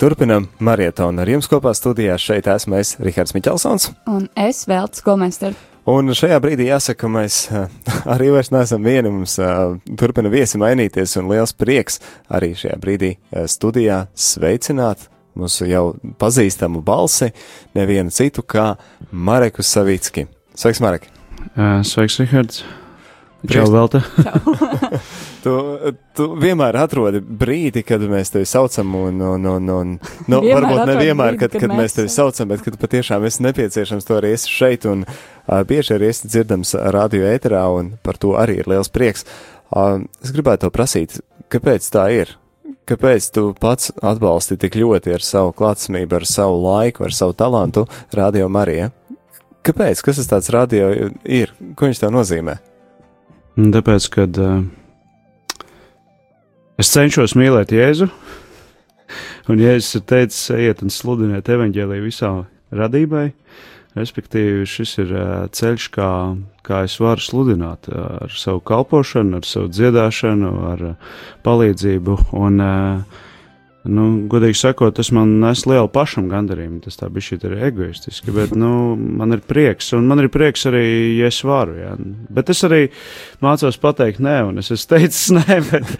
Turpinam marietonu ar jums kopā studijā. Šeit esmu es, Rihards Miķelsons. Un es Veltes Komester. Un šajā brīdī jāsaka, mēs arī vairs neesam vieni, mums turpina viesi mainīties, un liels prieks arī šajā brīdī studijā sveicināt mūsu jau pazīstamu balsi, nevienu citu kā Mareku Savicki. Sveiks, Marek! Sveiks, Rihards! Čau, Velta! tu, tu vienmēr atrodi brīdi, kad mēs tevi saucam, un, un, un, un nu, varbūt ne atrodi vienmēr, brīdi, kad, kad kad mēs mēs- tevi saucam, bet kad patiešām esi nepieciešams, to arī esi šeit, un uh, bieži arī esi dzirdams radio ēterā, un par to arī ir liels prieks. Uh, es gribētu to prasīt, kāpēc tā ir? Kāpēc tu pats atbalsti tik ļoti ar savu klātsamību, ar savu laiku, ar savu talantu Radio Marija? Kāpēc? Kas tas tāds radio ir? Ko viņš tev nozīmē? Tāpēc, kad uh, es cenšos mīlēt Jēzu, un Jēzus ir teicis, ejiet un sludiniet evaņģēlīju visā radībai, respektīvi šis ir uh, ceļš, kā, kā es varu sludināt uh, ar savu kalpošanu, ar savu dziedāšanu, ar uh, palīdzību, un, uh, nu, godīgi sakot, tas man nes lielu pašam gandarījumu, tas tā bija šī ir egoistiski, bet, nu, man ir prieks, un man ir prieks arī, ja es varu, jā. Bet es arī mācos pateikt nē, un es esmu teicis nē, bet,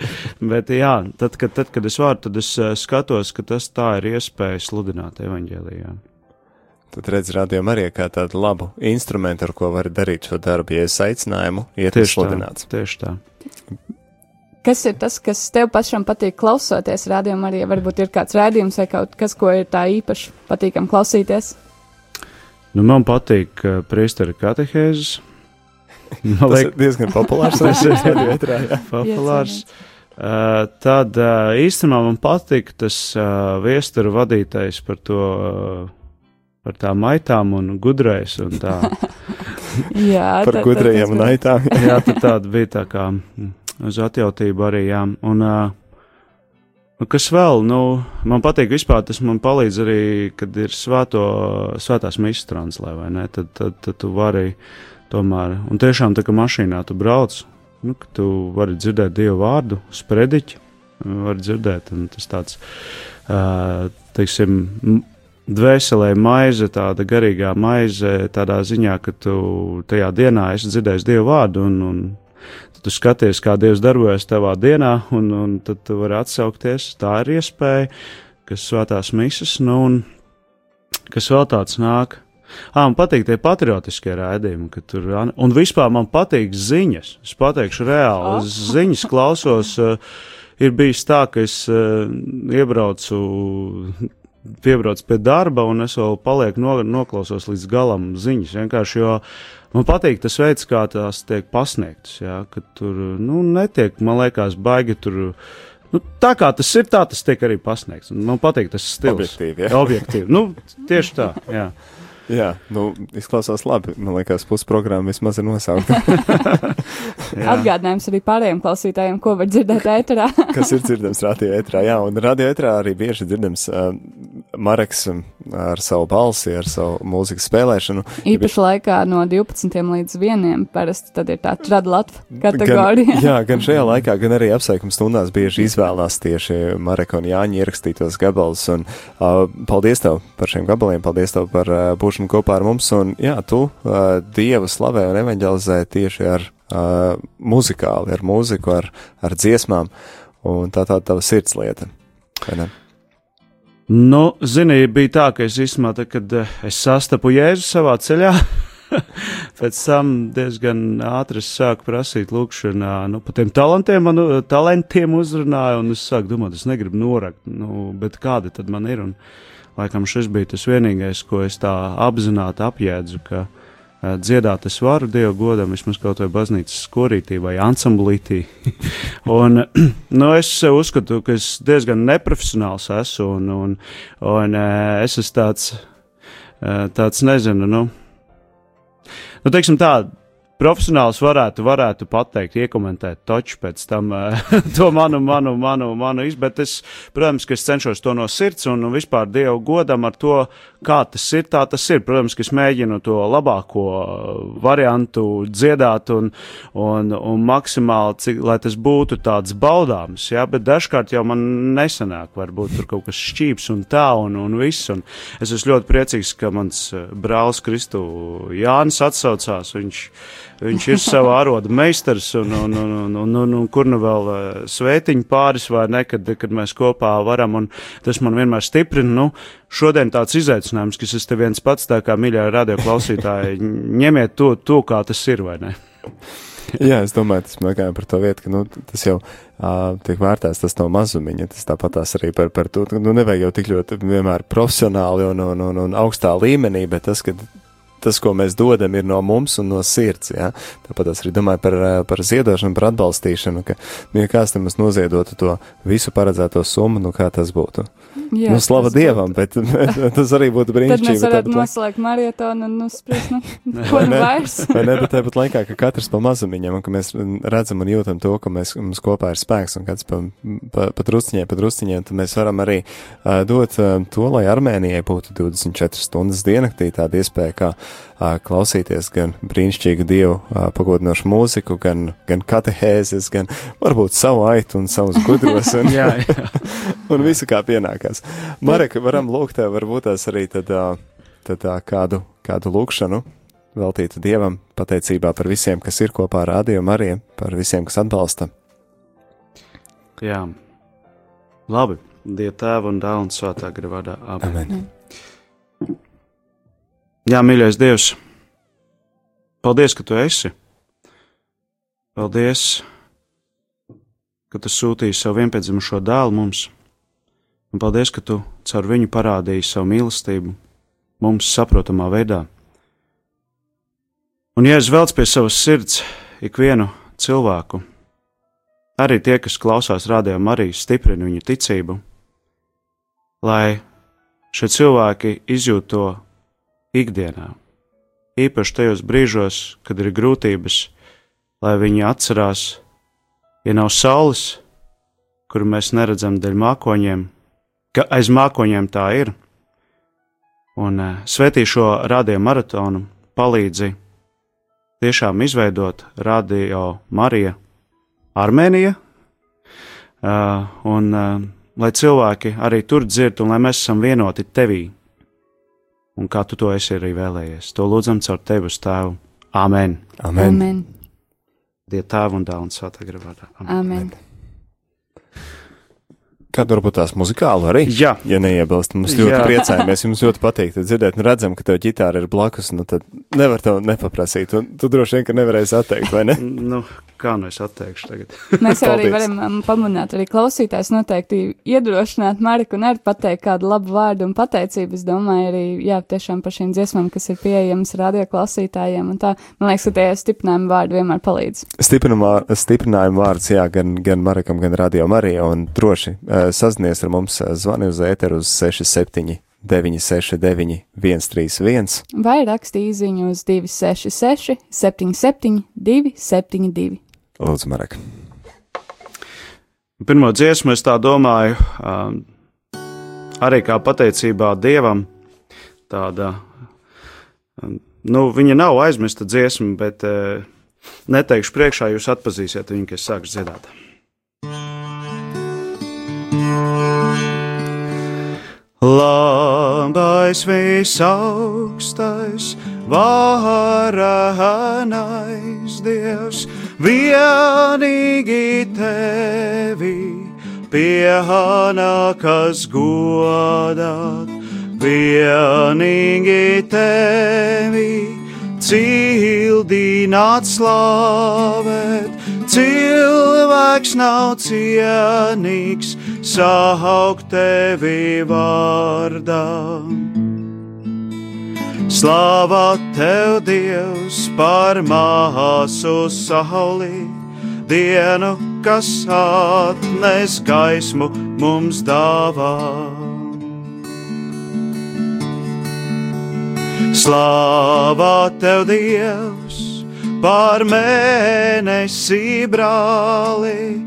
bet jā, tad, kad, tad, kad es varu, tad es eh, skatos, ka tas tā ir iespēja sludināt evaņģēlijā. Tad redz radio Mariju kā tādu labu instrumentu, ar ko var darīt šo darbu, ja es aicinājumu iet uz sludināts. tieši tā. Kas ir tas, kas tev pašam patīk klausoties rādījumā, arī varbūt ir kāds rādījums vai kaut kas, ko ir tā īpaši patīkam klausīties? Nu, man patīk uh, priestera katehēzes. Man Tas liek, ir diezgan populārs. Tas ir ēterā, jā. populārs. Uh, tad uh, īstenībā man patīk tas uh, viesturu vadītājs par to, uh, par tām maitām un gudrais un tā. Jā, Par tā- gudrajiem tas- un aitām. jā, tad tāda bija tā kā mm, uz atjautību arī, jā. Un, uh, kas vēl, nu, man patīk vispār, tas man palīdz arī, kad ir svēto, svētās misijas translē, vai ne, tad, tad, tad tu vari tomēr, un tiešām tā kā mašīnā tu brauc, nu, ka tu vari dzirdēt Dievu vārdu, sprediķi, vari dzirdēt, un tas tāds, uh, teiksim, dvēselē maize, tāda garīgā maize, tādā ziņā, ka tu tajā dienā esi dzirdējis Dievu vārdu, un, un tu skaties, kā Dievs darbojas tavā dienā, un, un tad tu vari atsaukties. Tā ir iespēja, kas svētās misas, nu, un kas vēl tāds nāk. Ah, man patīk tie patriotiskie raidījumi, ka tur. Un vispār man patīk ziņas. Es pateikšu reāli, Oh. ziņas klausos. Uh, ir bijis tā, ka es uh, iebraucu piebrauc pie darba, un es vēl palieku no, noklausos līdz galam ziņas. Vienkārši, jo man patīk tas veids, kā tās tiek pasniegtas. Jā, ka tur nu, netiek, man liekas, baigi tur. Nu, tā kā tas ir, tā tas tiek arī pasniegts. Un Man patīk tas stils. Objektīvi, jā. Objektīvi. Nu, tieši tā. Jā. Jā, nu, izklausās labi. Man liekas, pusprogramma vismaz ir nosaukta. Atgādinājums arī pārējiem klausītājiem, ko var dzirdēt ēterā. kas ir dzirdams radio ētrā. Jā, un radio ētrā arī bieži dzirdams uh, Mareks um, ar savu balsi, ar savu mūzikas spēlēšanu. Īpaši laikā no 12 līdz 1. parasti tad ir tā trada latva kategorija. Gan, jā, gan šajā laikā, gan arī apsveikuma stundās bieži izvēlās tieši Mareka un Jāņa ierakstītos gabalus. Un, uh, paldies tev par šiem gabaliem, paldies tev par uh, būšanu kopā ar mums. Un, jā, tu uh, Dievu slavē un evanģelizē tieši ar uh, muzikāli, ar mūziku, ar, ar dziesmām. Un tā tā tava sirdslieta. vai ne? Nu, zini, bija tā, ka es īstenībā, tad, kad eh, es sastapu Jēzu savā ceļā, pēc tam diezgan ātri sāku prasīt lūkšanā, nu, par tiem talantiem, man, eh, talantiem uzrunāju, un es sāku domāt, es negribu norakt, nu, bet kādi tad man ir, un laikam šis bija tas vienīgais, ko es tā apzināti apjēdzu, ka eh, dziedāt es varu Dievu godam, vismaz kaut vai baznīcas skorītī vai ansamblītī. un, nu, es sev uzskatu, ka es diezgan neprofesionāls esmu, un, un, un eh, es esmu tāds, eh, tāds nezinu, nu, nu, teiksim tā, profesionāls varētu, varētu pateikt, iekomentēt toču pēc tam to manu, manu, manu, manu izbēgu, bet es, protams, ka es cenšos to no sirds un, vispār Dievu godam ar to, kā tas ir, tā tas ir. Protams, ka es mēģinu to labāko variantu dziedāt un, un, un maksimāli, cik, lai tas būtu tāds baudāms, jā, bet dažkārt jau man nesanāk, varbūt tur kaut kas šķīps un tā un, un viss. Un es esmu ļoti priecīgs, ka mans brālis Kristu Jānis atsaucās. Viņš, Viņš ir savā aroda meistars, un, un, un, un, un, un, un kur nu vēl svētiņu pāris vai ne, kad, mēs kopā varam, un tas man vienmēr stiprina. Nu, šodien tāds izaicinājums, kas es te viens pats, tā kā mīļā radio klausītāji, ņemiet to, to, kā tas ir, vai ne? Jā, es domāju, tas gājām par to vietu, ka nu, tas jau uh, tiek vērtēts, tas no mazumiņa. Tas tāpatās arī par, par to, ka nu, nevajag jau tik ļoti vienmēr profesionāli un, un, un, un augstā līmenī, bet tas, ka tas, ko mēs dodam, ir no mums un no sirds. Ja? Tāpat es arī domāju par, eh, par ziedošanu, par atbalstīšanu, ka, nu, ja kāds tam noziedotu to visu paredzēto summu, nu kā tas būtu? Jā, nu, slava Dievam, būtu. bet, tas arī būtu brīnišķīgi. Tad mēs varētu noslēgt marietonu un uzspriest, nu, ko nu vairs. Vai ne, bet tāpat laikā, ka katrs pa mazumiņam, un ka mēs redzam un jūtam to, ka mēs, mums kopā ir spēks, un kāds pa, pa, pa drusciņai, pa drusciņai, tad mēs varam arī uh, dot uh, to, lai Armēnijai būtu 24 stundas diennaktī tāda iespēja, kā uh, klausīties gan brīnišķīgu Dievu pagodinošu mūziku, gan, gan katehēzes, gan varbūt savu aitu un savus gudros, un, jā, jā. un visu kā pienākās. Marek, varam lūgt tev varbūt tās arī tad, tad kādu, kādu lūkšanu veltītu Dievam, pateicībā par visiem, kas ir kopā ar Rādio Mariju, par visiem, kas atbalsta. Jā, labi. Dieva tēva un dēla un svētā gara vārdā. Amen. Amen. Jā, mīļais Dievs, paldies, ka tu esi. Paldies, ka tu sūtīji savu vienpiedzimušo dēlu mums un paldies, ka tu caur viņu parādīji savu mīlestību mums saprotamā veidā. Un, ja es velc pie savas sirds ikvienu cilvēku, arī tie, kas klausās rādījumā, arī stiprina viņu ticību, lai šie cilvēki izjūt to ikdienā, īpaši tajos brīžos, kad ir grūtības, lai viņi atcerās, ja nav saules, kuru mēs neredzam dēļ mākoņiem, ka aiz mākoņiem tā ir. Un uh, svētī šo radio maratonu palīdzi tiešām izveidot radio Marija Armēnija, uh, un uh, lai cilvēki arī tur dzird, un lai mēs esam vienoti tevī, un kā tu to esi arī vēlējies. To lūdzam caur tevi uz tēvu. Āmen! Amen! Amen. Dieva tēva un dēla un svētā gribā. Amen! Amen. Kāda varbūt tās muzikāla arī? Jā, ja neiebilst. Mums ļoti Jā. priecājamies. Jums ļoti patīk dzirdēt, un redzam, ka tev ģitāra ir blakus. Nu, tad nevar tev nepaprasīt. Un tu droši vien, ka nevarēsi atteikt, vai ne? nu, kā nu es atteikšu tagad? Mēs jau arī varam um, pamanīt, arī klausītājs noteikti iedrošināt Mariku un arī pateikt kādu labu vārdu un pateicību. Es domāju, arī jā, tiešām par šīm dziesmām, kas ir pieejamas radio klausītājiem. Un tā, man liekas, ka tie stiprinājumi vārdi vienmēr palīdz. Stiprinājumi vārds, jā, gan, gan Marikam, gan radio Marija un droši sazinies ar mums, zvani uz ēteru uz 67. 969, 131, vai raksti īsiņu uz 266, 77, 272. Lūdzu, Marek. Pirmā dziesma, es tā domāju, um, arī kā pateicībā Dievam, tāda, um, nu, viņa nav aizmirsta dziesma, bet uh, neteikšu priekšā, jūs atpazīsiet viņu, kad es sākšu dziedāt. Labais visaugstais, varenais Dievs, vienīgi tevi pienākas godāt, vienīgi tevi cildināt slavēt, cilvēks nav cienīgs saukt tevi vārdā. Slāvā tev, Dievs, par māsu sauli, dienu, kas atnes gaismu mums dāvā. Slāvā tev, Dievs! par mēnesi brāli,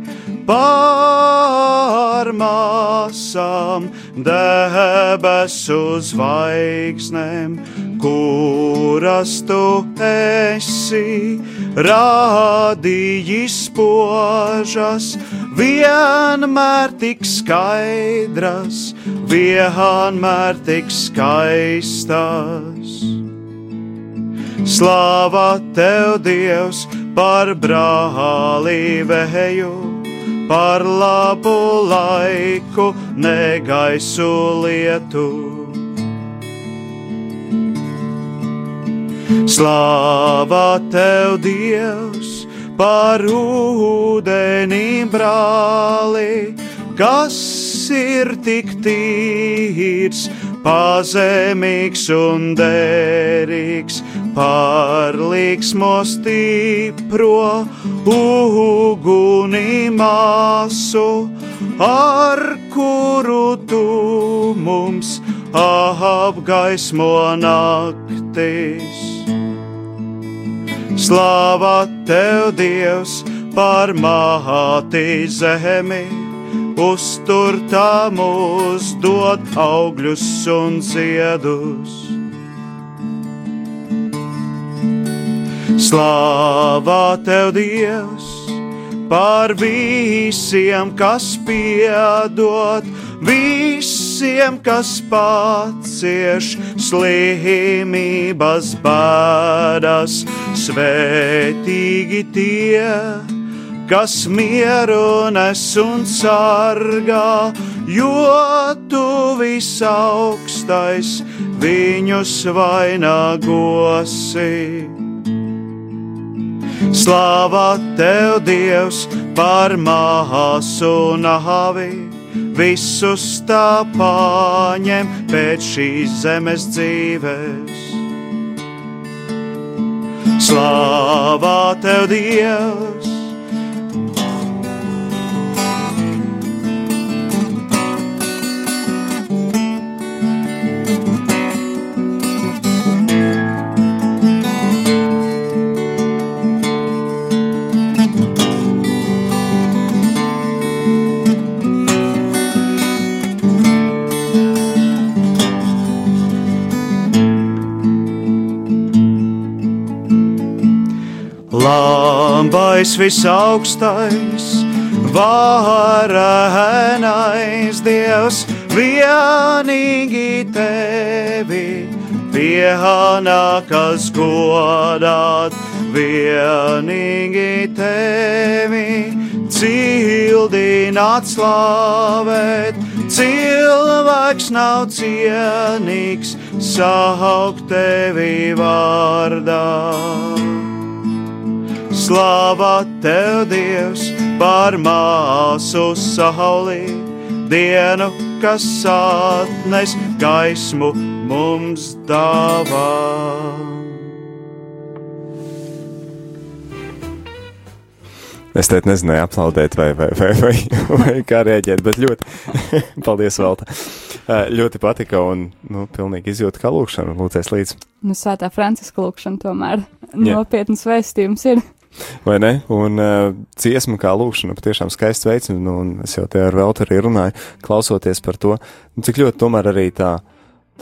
par māsām, debesu zvaigznēm, kuras tu esi rādījis požas, vienmēr tik skaidras, vienmēr tik skaistas. Slāva tev, Dievs, par brālīvēju, par labu laiku, negaisu lietu. Slāva tev, Dievs, par ūdenī brāli, kas ir tik tīrs, pazemīgs un derīgs par liksmo stipro uguni māsu, ar kuru tu mums apgaismo naktis. Slāva tev, Dievs, par māti zemi, uztur tā mūs dot augļus un ziedus Slāvā tev, Dievs, par visiem, kas piedod, visiem, kas pacieš slimības bēdas, svētīgi tie, kas mieru nes un sargā, jo tu visaugstais viņus vainagosi. Slāvā tev, Dievs, par māsu nāvi, visus tā paņem pēc šīs zemes dzīves. Slāvā tev, Dievs! Lambais visaugstais, varenais Dievs, vienīgi tevi pienākas godāt, vienīgi tevi cildināt, slavēt. Cilvēks nav cienīgs saukt tevi vārdā. Slāva tev, Dievs, par māsu saulī, dienu, kas atnes gaismu mums dāvā. Es teicu, nezināju, aplaudēt vai, vai, vai, vai, vai kā rēģēt, bet ļoti, paldies, Velta. Ļoti patika un, nu, pilnīgi izjūta kā lūkšana, lūdzēs līdz. Nu, svētā Franciska lūkšana tomēr nopietnas vēstījums ir. Vai ne? Un uh, dziesma kā lūkšana patiešām skaists veids, un, un es jau te ar Veltu arī runāju, klausoties par to, nu, cik ļoti tomēr arī tā,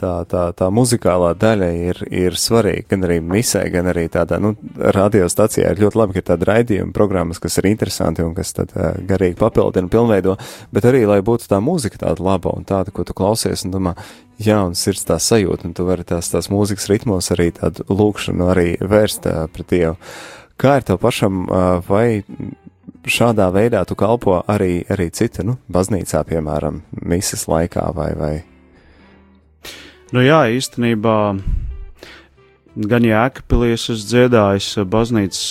tā, tā, tā muzikālā daļa ir, ir svarīga, gan arī misē, gan arī tādā, nu, radiostacijā ir ļoti labi, ka ir tāda raidījuma programmas, kas ir interesanti un kas tad uh, garīgi papildina, pilnveido, bet arī, lai būtu tā mūzika tāda laba un tāda, ko tu klausies un domā, jā, un sirds tā sajūta, un tu vari tās, tās mūzikas ritmos arī tādu lūkšanu arī vērst uh, pret Dievu. Kā ir tev pašam, vai šādā veidā tu kalpo arī, arī citu, nu, baznīcā, piemēram, misijas laikā vai, vai? Nu jā, īstenībā gan Jēkabpilies es dziedājis baznīcas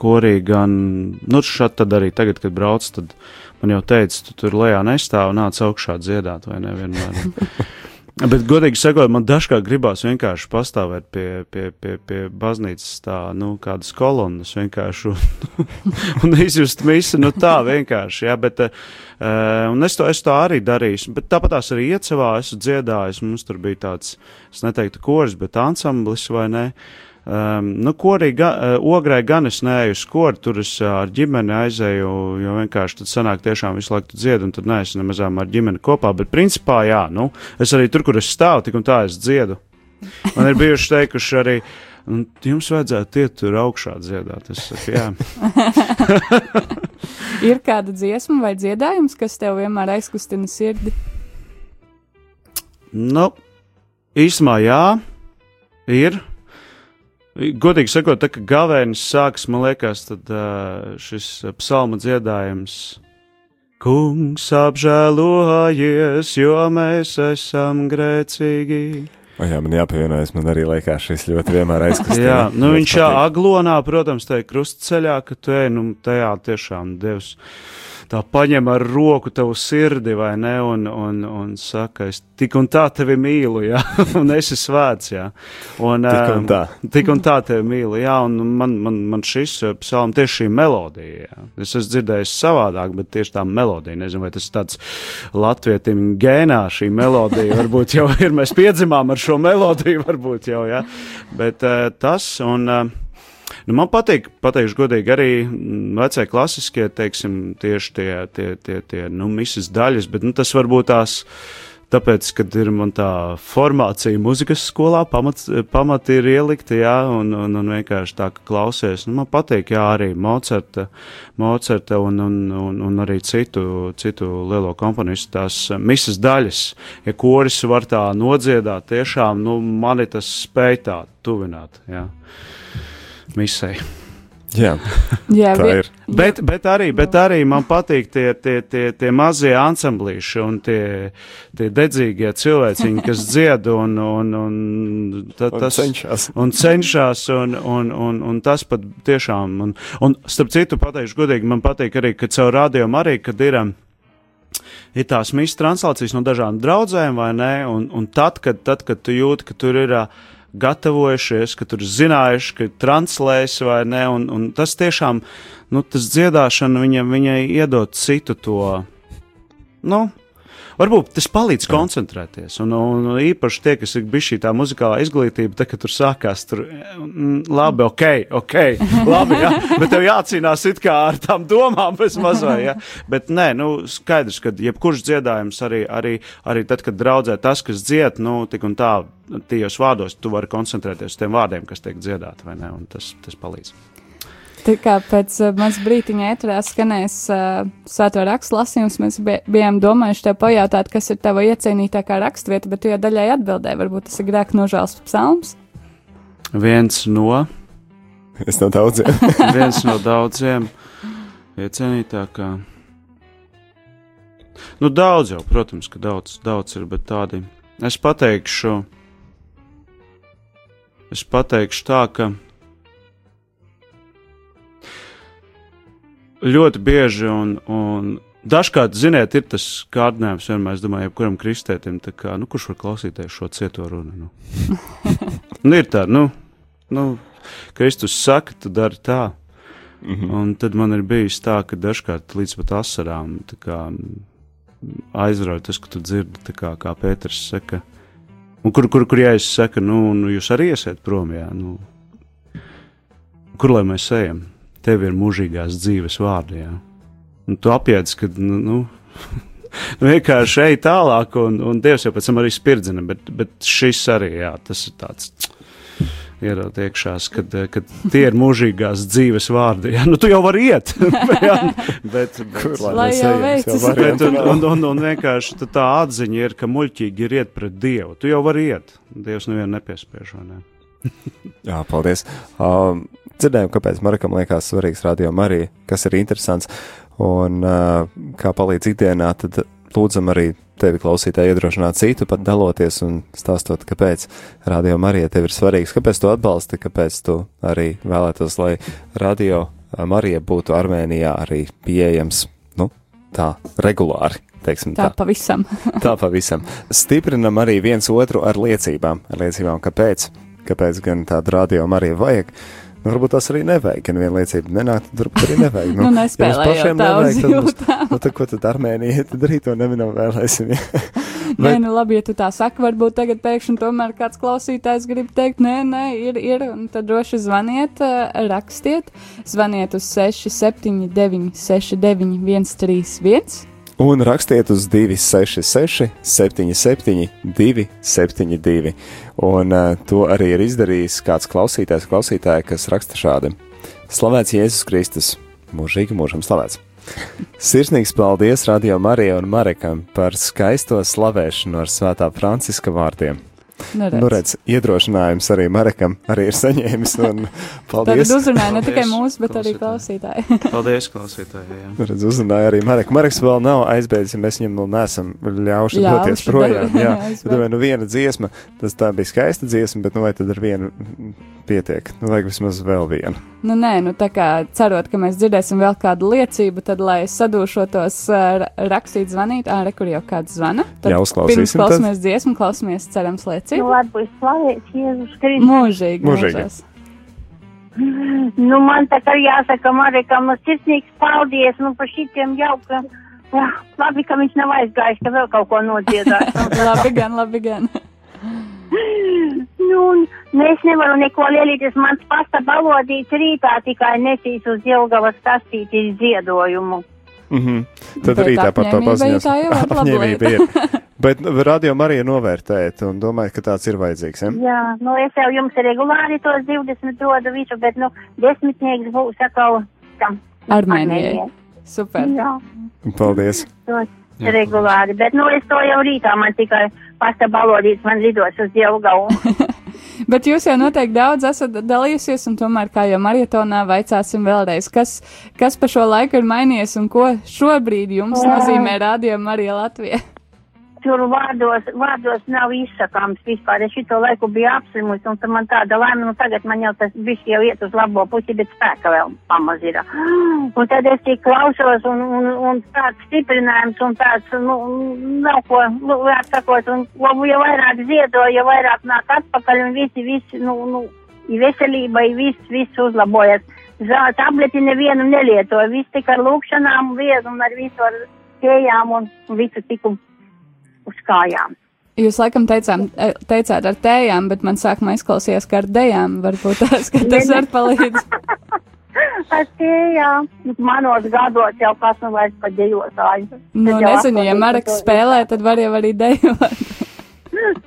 korī, gan, nu, šad tad arī tagad, kad brauc, tad man jau teica, tu tur lejā nestāv, nāc augšā dziedāt, vai nevienmēr. Bet, godīgi sakot, man dažkārt gribās vienkārši pastāvēt pie, pie, pie, pie baznīcas tā, nu, kādas kolonnas vienkārši un, un izjust visu, nu, tā vienkārši, jā, bet, uh, un es to, es to arī darīju, bet tāpat tās arī iecevā esmu dziedājis, mums tur bija tāds, es neteiktu kors, bet ansamblis vai ne, Um, nu, korī, ga, uh, ograi gan es neeju uz koru, tur es uh, ar ģimeni aizēju, jo vienkārši tad sanāk tiešām visu laiku dzied, un tad neesmu nemazām ar ģimeni kopā, bet principā, jā, nu, es arī tur, kur es stāvu, tik un tā es dziedu. Man ir bijuši teikuši arī, un jums vajadzētu iet tur augšā dziedāt. Es saku, jā. ir kāda dziesma vai dziedājums, kas tev vienmēr aizkustina sirdi? Nu, īsumā jā, ir. Godīgi sakot, tā kā gavēnis sāks, man liekas, tad uh, šis psalma dziedājums. Kungs apžēlojies, jo mēs esam grēcīgi. O jā, man jāpievienojas, man arī liekas, šis ļoti vienmēr aizkustina. jā, nu viņš jā, aglonā, protams, tajā krustceļā, ka tu ej, nu tajā tiešām Dievs tā paņem ar roku tavu sirdi, vai ne, un, un, un saka, es tik un tā tevi mīlu, jā, un esi svēts, jā. Un, tik un tā. Tik un tā tevi mīlu, jā, un man, man, man šis psalm tieši šī melodija, jā. Es esmu dzirdējis savādāk, bet tieši tā melodija, nezinu, vai tas tāds latvietim gēnā šī melodija, varbūt jau ir, mēs piedzimām ar šo melodiju, varbūt jau, jā, bet uh, tas, un uh, Nu, man patīk, pateikšu godīgi, arī mm, vecie klasiskie, teiksim, tieši tie, tie, tie, tie nu, misijas daļas, bet nu, tas varbūt tās. Tāpēc, kad ir man tā formācija muzikas skolā, pamat, pamat ir ielikta, jā, un, un, un vienkārši tā, ka klausies. Nu, man patīk, jā, arī Mocerta, Mocerta un, un, un, un arī citu, citu lielo komponistu tās misas daļas. Ja koris var tā nodziedāt, tiešām, nu, mani tas spēj tā tuvināt, jā misai. Jā, Jā tā ir. Bet, bet, arī, bet arī man patīk tie, tie, tie, tie mazie ansamblīši un tie, tie dedzīgie cilvēciņi, kas dzied un, un, un, ta, Un tas, cenšas. un cenšas, un, un, un, un tas pat tiešām, un, un starp citu pateikšu godīgi, man patīk arī, ka caur rādījumu arī, kad ir. um, Ir tās misijas translācijas no dažādām draudzēm, vai ne? Un, un tad, kad, tad, kad tu jūti, ka tur ir uh, gatavojušies, ka tur zinājuši, ka translēs vai ne, un, un tas tiešām, nu, tas dziedāšana viņam, viņai iedod citu to, nu, Varbūt tas palīdz koncentrēties. Un, un, un īpaši tie, kas ir bijuši tā muzikālā izglītība, tad, kad tur sākās, tur mm, labi, ok, ok, labi, jā, bet tev jācīnās it kā ar tām domām bez mazā, jā. Bet nē, nu, skaidrs, ka jebkurš dziedājums arī, arī, arī tad, kad draudzē tas, kas dzied, nu, tik un tā, tajos vārdos tu vari koncentrēties uz tiem vārdiem, kas tiek dziedāti, vai ne, un tas, tas palīdz. Tā kā pēc uh, mazas brīdiņa ētrā skanēs uh, svēto rakstu lasījums, mēs bij bijām domājuši tev pajautāt, kas ir tava iecienītākā rakstvieta, bet tu jau daļai atbildēji, varbūt tas ir grēka nožēls psalms. Viens no, Es no daudziem. viens no daudziem iecienītākā. Nu, daudz jau, protams, ka daudz, daudz ir, bet tādi. Es pateikšu, es pateikšu tā, ka ļoti bieži un, un dažkārt, ziniet, ir tas kārdinājums vienmēr, es domāju, jebkuram kristētim, tā kā, nu, kurš var klausīties šo cieto runu, nu. nu, ir tā, nu, nu, Kristus saka, tu dari tā. Mhm. Un tad man ir bijis tā, ka dažkārt līdz pat asarām tā kā, aizrauja tas, ka tu dzirdi, tā kā, kā Pēters saka. Un kur, kur, kur jāies saka, nu, nu, jūs arī esat prom, jā, nu. Kur lai mēs ejam? Tev ir mūžīgās dzīves vārdi, jā. Un tu apiedz, ka, nu, nu, nu vienkārši ej tālāk, un, un Dievs jau pēc tam arī spirdzina, bet, bet šis arī, jā, tas ir tāds ieraugt iekšās, kad, kad tie ir mūžīgās dzīves vārdi. Jā, nu tu jau vari iet, jā, bet, bet, lai jau veicas. bet un, un, un, un vienkārši tu tā atziņa ir, ka muļķīgi ir iet pret Dievu. Tu jau vari iet. Dievs nevienu nepiespiež, vai ne? Jā, paldies. Um, dzirdējām, kāpēc Marakam liekas svarīgs radio arī, kas ir interesants un uh, kā palīdz ikdienā, tad lūdzam arī tevi klausītāji iedrošināt citu, pat daloties un stāstot, kāpēc radio Marija tev ir svarīgs, kāpēc tu atbalsti, kāpēc tu arī vēlētos, lai radio uh, Marija būtu Armēnijā arī pieejams, nu, tā regulāri. teiksim Tā tā. pavisam. Tā pavisam. Stiprinam arī viens otru ar liecībām. Ar liecībām, kāpēc, kāpēc gan tādu rādījumu arī vajag. Nu, varbūt tas arī nevajag, ja viena liecība nenāk, tad varbūt arī nevajag. Nu, nespēlējot tā uz jūtām. Nu, tad, ko tad Armēnija, tad arī to nevienam vēlēsim. Ja? Nē, nu labi, ja tu tā saki, varbūt tagad pēkšņi tomēr kāds klausītājs grib teikt, nē, nē, ir, ir, un tad droši zvaniet, rakstiet, zvaniet uz 679 69 131 un rakstiet uz 266, 77, 272. Un uh, to arī ir izdarījis kāds klausītājs, klausītāja, kas raksta šādi: Slavēts Jēzus Kristus, mūžīgi mūžam slavēts! Sirsnīgs paldies Radio Marijai un Marekam par skaisto slavēšanu ar Svētā Franciska vārdiem! Nu, redz. nu, redz, iedrošinājums arī Marekam arī ir saņēmis. Paldies. Tad uzrunāja ne tikai mūsu, bet arī klausītāji. paldies, klausītāji. Jā. Nu, redz, uzrunāja arī Mareku. Mareks vēl nav aizbēdzis, ja mēs viņam vēl neesam ļauši doties projām. Jā, domāju, nu viena dziesma, tas tā bija skaista dziesma, bet nu vai tad ar vienu pietiek? Nu, vajag vismaz vēl vienu. Nu, nē, nu tā kā cerot, ka mēs dzirdēsim vēl kādu liecību, tad, lai sadūšotos rakstīt, zvanīt, ārē, kur jau kāds zvana. Tad Jā, uzklausīsim. Pirms klausamies dziesmu, klausamies cerams liecību. Nu, varbūt slavēts Jēzus Kristus. Mūžīgi, mūžīgi. Nu, man tā kā jāsaka, Marekam, nu, sirsnīgs paldies, nu, par šitiem jauka. Jā, labi, ka viņš nav aizgājis, ka vēl kaut ko nodziedāt. labi gan, labi gan. Nu, nu, es nevaru neko lielīties. Mans pasta balodīts rītā tikai nesīs uz Jelgavas kastīti ziedojumu. Mm -hmm. Tad Bet rītā par to paziņos. Apņēmība ir. Bet radio arī novērtēt un domāju, ka tāds ir vajadzīgs. Ja? Jā, nu es jau jums regulāri tos 20 dodu visu, bet nu desmitnieks būs atkal tam. Armēnijai. Super. Jā. Paldies. Tos regulāri, bet nu es to jau rītā man tikai pasta balodīts man lidos uz Jelgavu. Bet jūs jau noteikti daudz esat dalījusies, un tomēr, kā jau maratonā, vaicāsim vēlreiz, kas, kas pa šo laiku ir mainījies un ko šobrīd jums nozīmē Radio Marija Latvija? Tur vārdos, vārdos nav izsakāms vispār. Es šito laiku biju apslimusi, un man tāda laime, nu tagad man jau tas viss jau iet uz labo pusi, bet spēka vēl pamaz ir. Un tad es tik klausos, un, un, un tāds stiprinājums, un tāds, nu, nav ko, nu, sakot, un jo vairāk ziedo, jo vairāk nāk atpakaļ, un visi, visi, nu, nu, veselībai viss, viss uzlabojas. Tableti nevienu nelietoju, viss tikai ar lūkšanām, vienu un ar visu ar kējām un visu tiku uz kājām. Jūs laikam teicām, e, teicāt ar tējām, bet man sākumā izklausījās, ka ar dejām varbūt tās, ka tas var palīdzēt. ar tējām. Manos gados jau kas nu vairs pa dejotāju. Nu, nezinu, ja Marks spēlē, tad var jau arī dejot.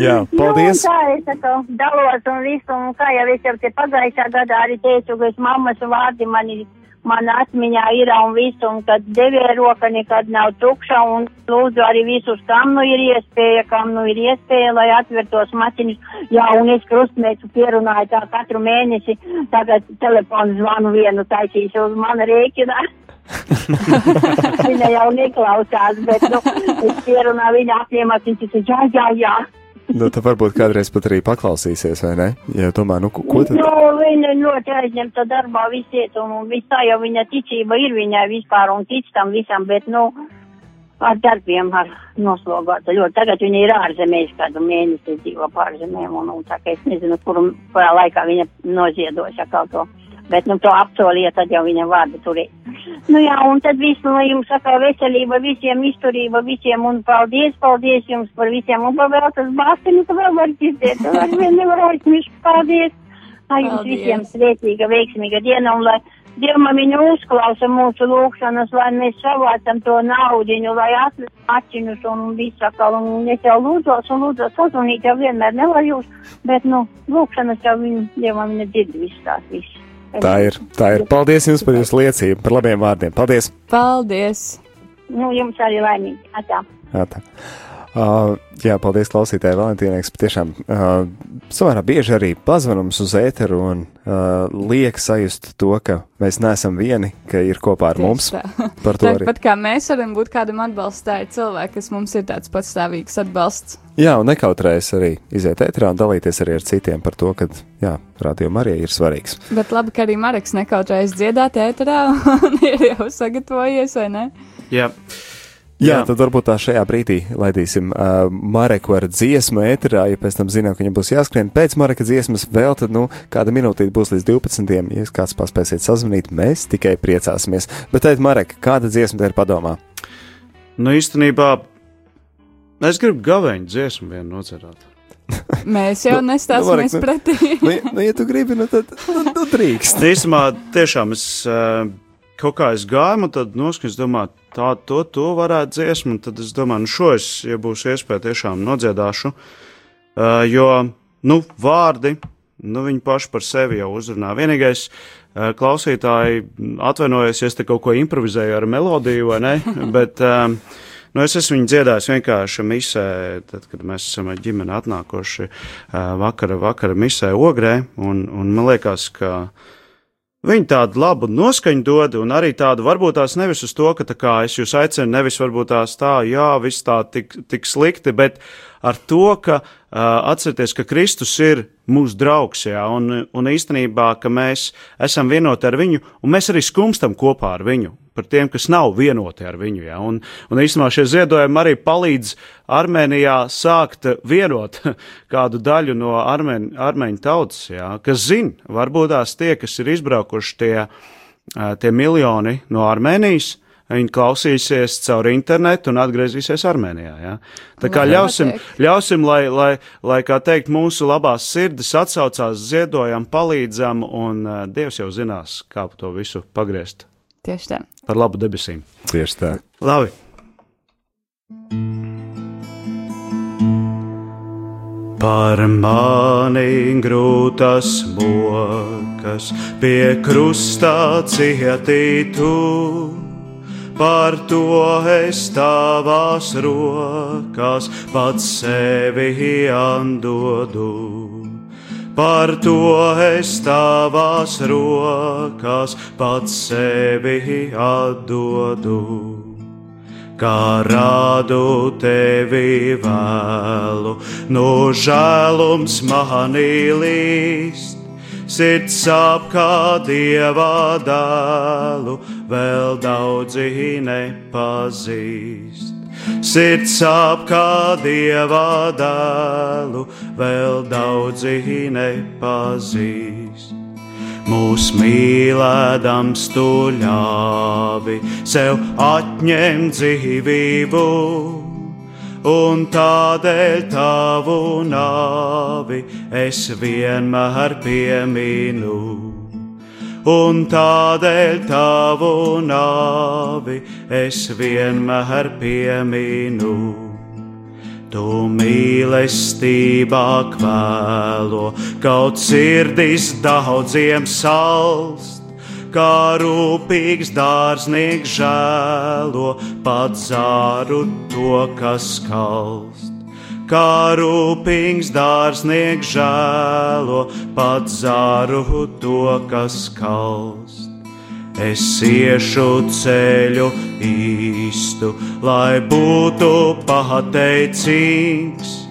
Jā, paldies. Nu, tā es tā dalos un visu, un kā jau es jau te pagājušā gadā arī teicu, ka es mammas vārdi man ir man atmiņā ir un visu, un kad devie roka nekad nav tukša, un lūdzu arī visus, kam nu ir iespēja, kam nu ir iespēja, lai atvertos maciņus. Jā, un es krustmēcu pierunāju tā katru mēnesi, tagad telefonu zvanu vienu taisīšu uz mana rēķina. viņa jau neklausās, bet, nu, es pierunāju, viņa apņēmās, viņa teica, jā, jā, jā nu, tad varbūt kādreiz pat arī paklausīsies, vai ne? Ja tomēr, nu, ko tad? Nu, viņa ļoti aizņemta darbā visiet, un, un viss tā jau viņa ticība ir viņai vispār, un tic tam visam, bet, nu, ar darbiem, ar noslogāta ļoti. Tagad viņa ir ārzemēs, kādu mēnesi dzīvo pārzemēm, un, un tā kā es nezinu, kuru, kurā laikā viņa noziedos, ja kaut ko bet, nu, to apsolīja, tad jau viņa vārdu turēja. Nu, jā, un tad visu, nu, jums saka veselība, visiem izturība, visiem, un paldies, paldies jums par visiem, un vēl tas bāsteni, ka vēl var dzirdēt, ar vien nevar aizmirst, paldies. Lai jums visiem svētīga, veiksmīga diena, un lai Dievmamiņa uzklausa mūsu lūgšanas, lai mēs savācam to naudiņu, lai atvestu mačiņus un visu atkal, un es jau lūdzos un lūdzos, sazvanīt jau vienmēr nevar jūs, bet, nu, lūgšanas jau viņa, Dievmamiņa dzird visu tās visu. Tā ir, tā ir. Paldies jums par jūsu liecību, par labiem vārdiem. Paldies! Paldies! Nu, jums arī laimīgi. Atā. Atā. Uh, jā, paldies klausītājai Valentīnai, kas patiešām uh, samērā bieži arī pazvanums uz ēteru un uh, liek sajust to, ka mēs neesam vieni, ka ir kopā ar Tieši mums. Tā. Par to arī. Pat kā mēs varam būt kādam atbalstāji cilvēki, kas mums ir tāds patstāvīgs atbalsts. Jā, un nekautrējas arī iziet ēterā un dalīties arī ar citiem par to, ka, jā, rādījuma arī ir svarīgs. Bet labi, ka arī Mareks nekautrējas dziedāt ēterā un ir jau sagatavojies, vai ne? Jā. Jā, Jā, tad varbūt tā šajā brīdī laidīsim uh, Mareku ar dziesmu ēterā, ja pēc tam zinām, ka viņam būs jāskrien pēc Mareka dziesmas vēl, tad, nu, kāda minūtīte būs līdz 12. Ja kāds paspēsiet sazvanīt, mēs tikai priecāsimies. Bet teikt, Marek, kāda dziesma te ir padomā? Nu, īstenībā, es gribu gaveņu dziesmu vienu nocerāt. Mēs jau nu, nestāsimies nu, pretī. nu, nu, ja tu gribi, nu tad nu, nu, drīkst. Īsumā, tiešām es uh, kaut kā es gāju, un tad noskaņas domāju, tā, to, to varētu dziesmu, un tad es domāju, nu šo es, ja būs iespēja, tiešām nodziedāšu, uh, jo, nu, vārdi, nu, viņi paši par sevi jau uzrunā. Vienīgais, uh, klausītāji, atvainojos, ja es te kaut ko improvizēju ar melodiju, vai ne, bet, um, Nu, es esmu viņu dziedājis vienkārši misē, tad, kad mēs esam ar ģimeni atnākuši uh, vakara, vakara misē ogrē, un, un man liekas, ka uh, Viņi tādu labu noskaņu dod, un arī tādu varbūt tās nevis uz to, ka tā kā es jūs aicinu, nevis varbūt tās tā, jā, viss tā tik, tik slikti, bet ar to, ka uh, atcerieties, ka Kristus ir mūsu draugs, jā, un, un īstenībā, ka mēs esam vienoti ar viņu, un mēs arī skumstam kopā ar viņu par tiem, kas nav vienoti ar viņu. Ja? Un, un īstenībā šie ziedojumi arī palīdz Armēnijā sākt vienot kādu daļu no armēņu, armēņu tautas, ja? kas zina, varbūt tās tie, kas ir izbraukuši tie, tie miljoni no Armēnijas. Viņi klausīsies caur internetu un atgriezīsies Armēnijā. Ja? Tā kā ļausim, ļausim lai, lai, lai, kā teikt, mūsu labās sirdis atsaucās, ziedojam, palīdzam, un uh, Dievs jau zinās, kā to visu pagriezt Tieši tā. Par labu debesīm. Tieši tā. Labi. Par mani grūtas mokas, pie krustā cietītu, par to es tavās rokās pats sevi andodu. Par to es tavās rokās pats sevi atdodu. Kā rādu tevi vēlu, no žēlums manī līst, sirds sāp kā dieva dēlu, vēl daudzi nepazīst. Sirds sāp kā dieva dēlu, vēl daudzi nepazīst. Mūs mīlēdams tu ļāvi sev atņemt dzīvību, un tādēļ tavu nāvi es vienmēr pieminu un tādēļ tavu nāvi es vienmēr pieminu. Tu mīlestībā kvēlo, kaut sirdis daudziem salst, kā rūpīgs dārznieks žēlo, pat zāru to, kas kalst kā rūpīgs dārznieks žēlo, pat zāru to, kas kalst. Es iešu ceļu īstu, lai būtu pateicīgs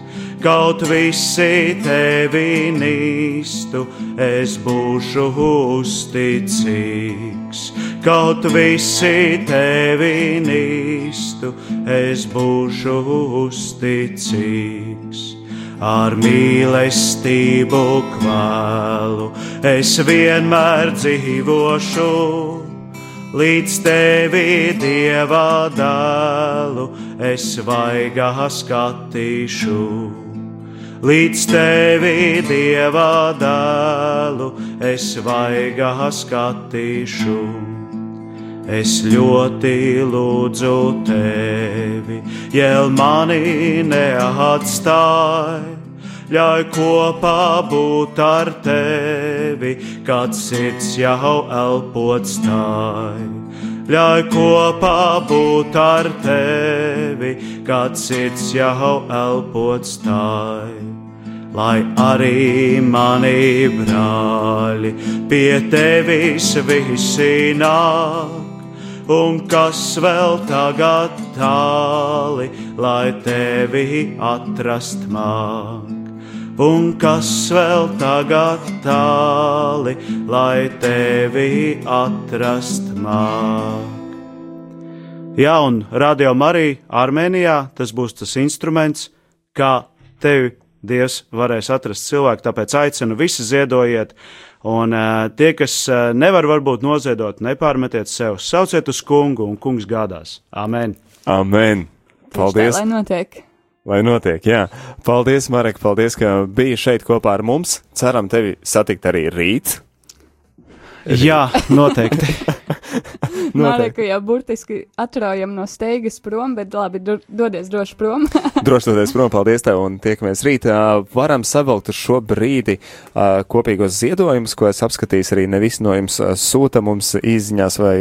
kaut visi tevi nīstu, es būšu uzticīgs. Kaut visi tevi nīstu, es būšu uzticīgs. Ar mīlestību kvēlu es vienmēr dzīvošu līdz tevi dieva dēlu es vaigā skatīšu līdz tevi dieva dēlu es vaigā skatīšu. Es ļoti lūdzu tevi, jēl mani neatstāj, ļauj kopā būt ar tevi, kad sirds jau elpot stāj. Ļauj kopā būt ar tevi, kad sirds jau elpot stāj lai arī mani brāļi pie tevis visi nāk. Un kas vēl tagad tāli, lai tevi atrast māk? Un kas vēl tagad tāli, lai tevi atrast māk? Jā, un Radio Marija Armēnijā tas būs tas instruments, kā tevi Dievs varēs atrast cilvēku. Tāpēc aicinu visi ziedojiet, un uh, tie, kas uh, nevar varbūt noziedot, nepārmetiet sev, sauciet uz kungu, un kungs gādās. Amen! Amen! Paldies! Tā, lai notiek! Lai notiek, jā. Paldies, Marek, paldies, ka biji šeit kopā ar mums. Ceram tevi satikt arī rīt. Jā, noteikti. Māreku jau burtiski atraujam no steigas prom, bet labi, do, dodies droši prom. droši dodies prom, paldies tev un tiekamies rīt. Varam savilkt uz šo brīdi kopīgos ziedojumus, ko es apskatījis arī ne visi no jums sūta mums izziņās vai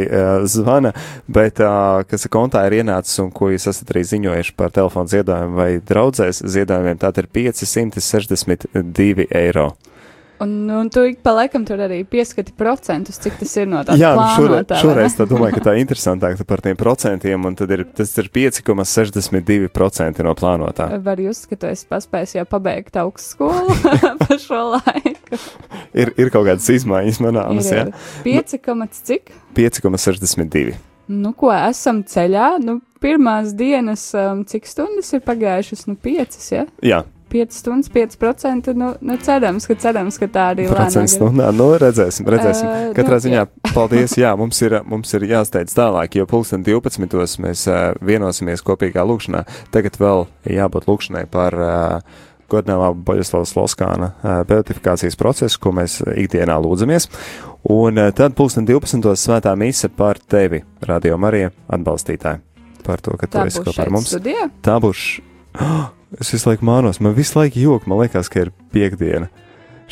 zvana, bet kas kontā ir ienācis un ko jūs esat arī ziņojuši par telefonu ziedojumu vai draudzēs ziedojumiem, tātad ir 562 eiro. Un, un tu ik pa laikam tur arī pieskati procentus, cik tas ir no tā Jā, plānotā. šoreiz, šoreiz tā domāju, ka tā ir interesantāk par tiem procentiem, un tad ir, tas ir 5,62% no plānotā. Var jūs, ka tu esi paspējis jau pabeigt augstskolu pa šo laiku. Ir, ir kaut kādas izmaiņas manāmas, jā? 5, cik? 5,62. Nu, ko esam ceļā? Nu, pirmās dienas, um, cik stundas ir pagājušas? Nu, 5, ja? Jā. 5 stundas, 5%. Nu, nu cerams, ka, cerams, ka tā arī ir. Procents stundā, nu, redzēsim, redzēsim. Uh, Katrā nu, ziņā, jā. paldies, jā, mums ir, mums ir jāsteidz tālāk, jo pulksten 12. mēs uh, vienosimies kopīgā lūkšanā. Tagad vēl jābūt lūkšanai par uh, godināmā Boļaslavas Loskāna uh, beatifikācijas procesu, ko mēs ikdienā lūdzamies. Un uh, tad pulksten 12. svētā mise par tevi, Radio Marija atbalstītāji. Par to, ka tu esi kopā ar mums. Studijā? Tā būs. Oh, Es visu laiku mānos, man visu laiku jok, man liekas, ka ir piekdiena.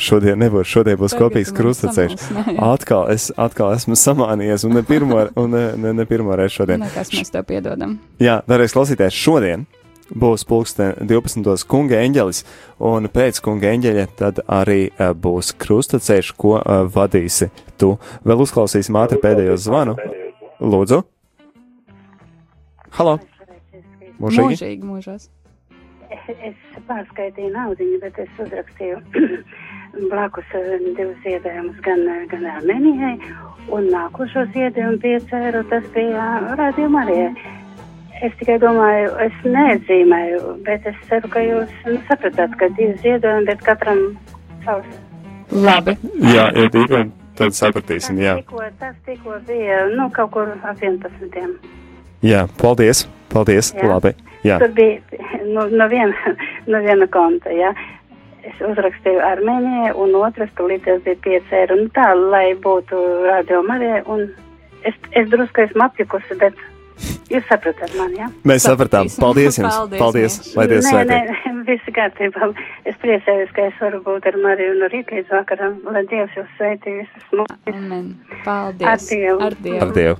Šodien nebūs, šodien būs kopīgs samulsināji. Atkal, es atkal esmu samānījies, un ne pirmo, un ne, ne, ne pirmo reizi šodien. Nekas mēs tev piedodam. Jā, darēs klausīties, šodien būs pulksten 12. kunga eņģelis, un pēc kunga eņģeļa tad arī uh, būs krustaceļš, ko uh, vadīsi tu. Vēl uzklausīsim ātri pēdējo zvanu. Lūdzu. Halo. Mūžīgi. Mūžīgi, mūžos. Es pārskaitīju naudu, bet es uzrakstīju blakus eh, divus ziedējumus gan, eh, gan Armēnijai, un nākošo ziedējumu 5 eiro tas bija rādījuma arī. Es tikai domāju, es neatzīmēju, bet es ceru, ka jūs nu, sapratāt, ka divi ziedojumi, bet katram savs. Labi. Jā, ja tīkli, tad sapratīsim, jā. Tas tikko bija, nu, kaut kur ap 11. Jā, paldies, paldies, Jā. labi. Jā, Tur bija no, no, viena, no viena konta, jā. Es uzrakstīju Armēnijai, un otrs tulīt tas bija 5 eiro. Nu tā, lai būtu radio Marijai, un es, es drusku esmu apjukusi, bet jūs sapratāt mani, jā? mēs sapratām. Paldies jums. Paldies, Paldies. Lai Dievs nē, svētī. nē, viss kārtībā. Es priecājos, ka es varu būt ar Mariju no rīta līdz vakaram, lai Dievs jūs sveitī visus mūžus. Amen. Paldies. Ar Dievu. Ar Dievu. Ar Dievu.